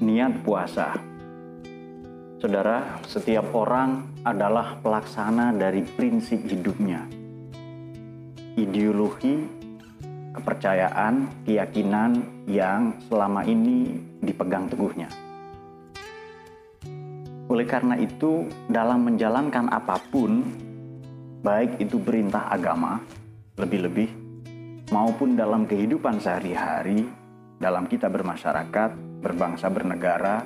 Niat puasa. Saudara, setiap orang adalah pelaksana dari prinsip hidupnya. Ideologi, kepercayaan, keyakinan yang selama ini dipegang teguhnya. Oleh karena itu, dalam menjalankan apa pun, baik itu perintah agama, lebih-lebih, maupun dalam kehidupan sehari-hari, dalam kita bermasyarakat, berbangsa, bernegara,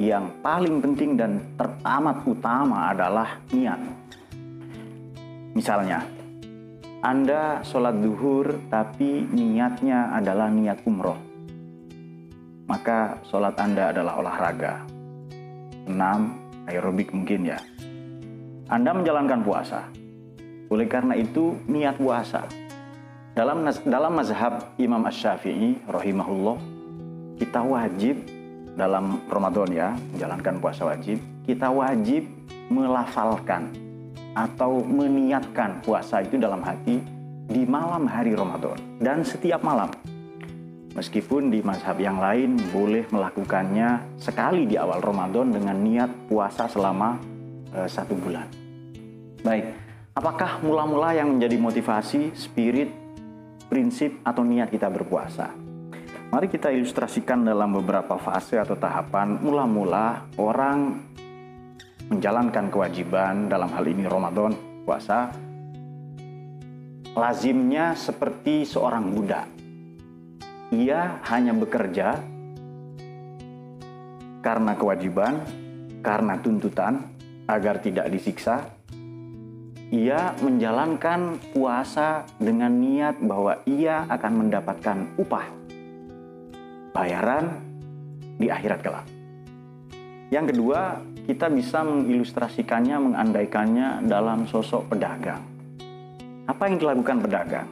yang paling penting dan teramat utama adalah niat. Misalnya, Anda sholat duhur tapi niatnya adalah niat umroh. Maka sholat Anda adalah olahraga. 6. Aerobik mungkin ya. Anda menjalankan puasa. Oleh karena itu, niat puasa. Dalam dalam mazhab Imam Ash-Syafi'i rahimahullah, kita wajib dalam Ramadan ya, menjalankan puasa wajib, kita wajib melafalkan atau meniatkan puasa itu dalam hati di malam hari Ramadan dan setiap malam. Meskipun di mazhab yang lain boleh melakukannya sekali di awal Ramadan dengan niat puasa selama uh, satu bulan. Baik, apakah mula-mula yang menjadi motivasi, spirit, prinsip atau niat kita berpuasa? Mari kita ilustrasikan dalam beberapa fase atau tahapan. Mula-mula orang menjalankan kewajiban dalam hal ini Ramadan, puasa. Lazimnya seperti seorang budak. Ia hanya bekerja karena kewajiban, karena tuntutan, agar tidak disiksa. Ia menjalankan puasa dengan niat bahwa ia akan mendapatkan upah bayaran di akhirat kelak. Yang kedua, kita bisa mengilustrasikannya, mengandaikannya dalam sosok pedagang. Apa yang dilakukan pedagang?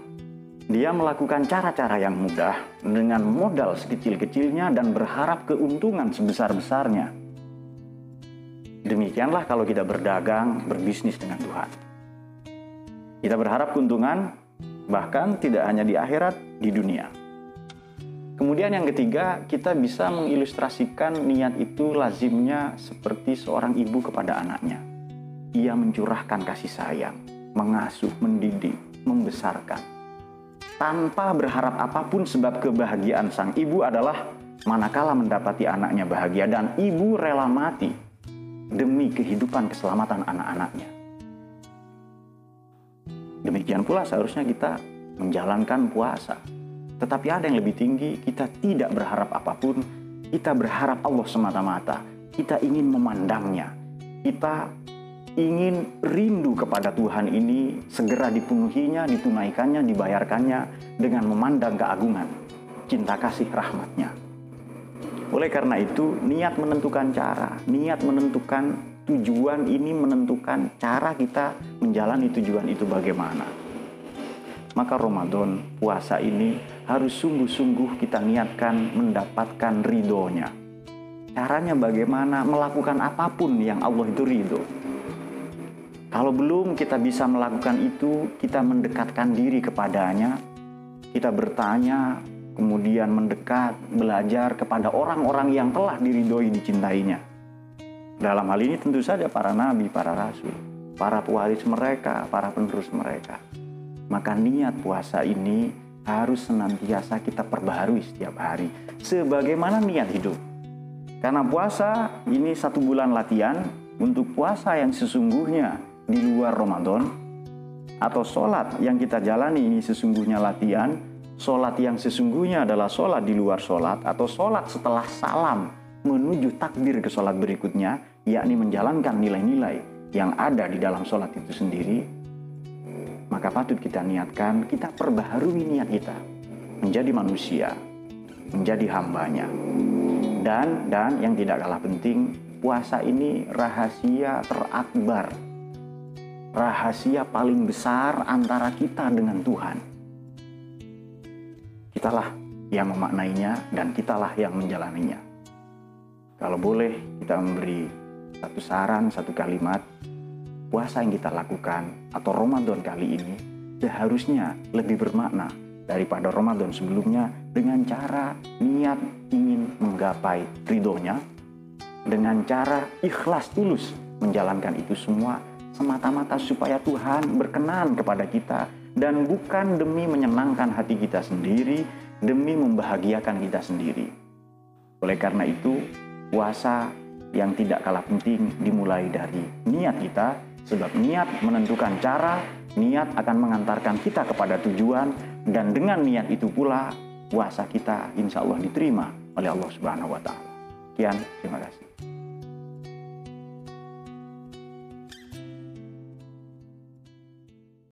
Dia melakukan cara-cara yang mudah dengan modal sekecil-kecilnya dan berharap keuntungan sebesar-besarnya. Demikianlah kalau kita berdagang, berbisnis dengan Tuhan. Kita berharap keuntungan bahkan tidak hanya di akhirat, di dunia. Kemudian yang ketiga, kita bisa mengilustrasikan niat itu lazimnya seperti seorang ibu kepada anaknya. Ia mencurahkan kasih sayang, mengasuh, mendidik, membesarkan. Tanpa berharap apa pun sebab kebahagiaan sang ibu adalah manakala mendapati anaknya bahagia dan ibu rela mati demi kehidupan keselamatan anak-anaknya. Demikian pula seharusnya kita menjalankan puasa tetapi ada yang lebih tinggi, kita tidak berharap apa pun, kita berharap Allah semata-mata. Kita ingin memandangnya. Kita ingin rindu kepada Tuhan ini segera dipenuhinya, ditunaikannya, dibayarkannya dengan memandang keagungan, cinta kasih rahmatnya. Oleh karena itu, niat menentukan cara, niat menentukan tujuan ini menentukan cara kita menjalani tujuan itu bagaimana. Maka Ramadan, puasa ini harus sungguh-sungguh kita niatkan mendapatkan ridhonya. Caranya bagaimana melakukan apa pun yang Allah itu ridho. Kalau belum kita bisa melakukan itu, kita mendekatkan diri kepadanya, kita bertanya, kemudian mendekat, belajar kepada orang-orang yang telah diridhoi dicintainya. Dalam hal ini tentu saja para nabi, para rasul, para pewaris mereka, para penerus mereka. Maka niat puasa ini harus senantiasa kita perbaharui setiap hari sebagaimana niat hidup. Karena puasa ini satu bulan latihan untuk puasa yang sesungguhnya di luar Ramadan atau sholat yang kita jalani ini sesungguhnya latihan sholat yang sesungguhnya adalah sholat di luar sholat atau sholat setelah salam menuju takbir ke sholat berikutnya yakni menjalankan nilai-nilai yang ada di dalam sholat itu sendiri maka patut kita niatkan, kita perbaharui niat kita menjadi manusia, menjadi hambanya. Dan dan yang tidak kalah penting, puasa ini rahasia terakbar. Rahasia paling besar antara kita dengan Tuhan. Kitalah yang memaknainya dan kitalah yang menjalaninya. Kalau boleh kita memberi satu saran, satu kalimat, puasa yang kita lakukan atau Ramadan kali ini seharusnya lebih bermakna daripada Ramadan sebelumnya dengan cara niat ingin menggapai ridhonya, dengan cara ikhlas tulus menjalankan itu semua semata-mata supaya Tuhan berkenan kepada kita dan bukan demi menyenangkan hati kita sendiri, demi membahagiakan kita sendiri. Oleh karena itu, puasa yang tidak kalah penting dimulai dari niat kita, sebab niat menentukan cara, niat akan mengantarkan kita kepada tujuan, dan dengan niat itu pula puasa kita insya Allah diterima oleh Allah Subhanahu wa Ta'ala. Sekian, terima kasih.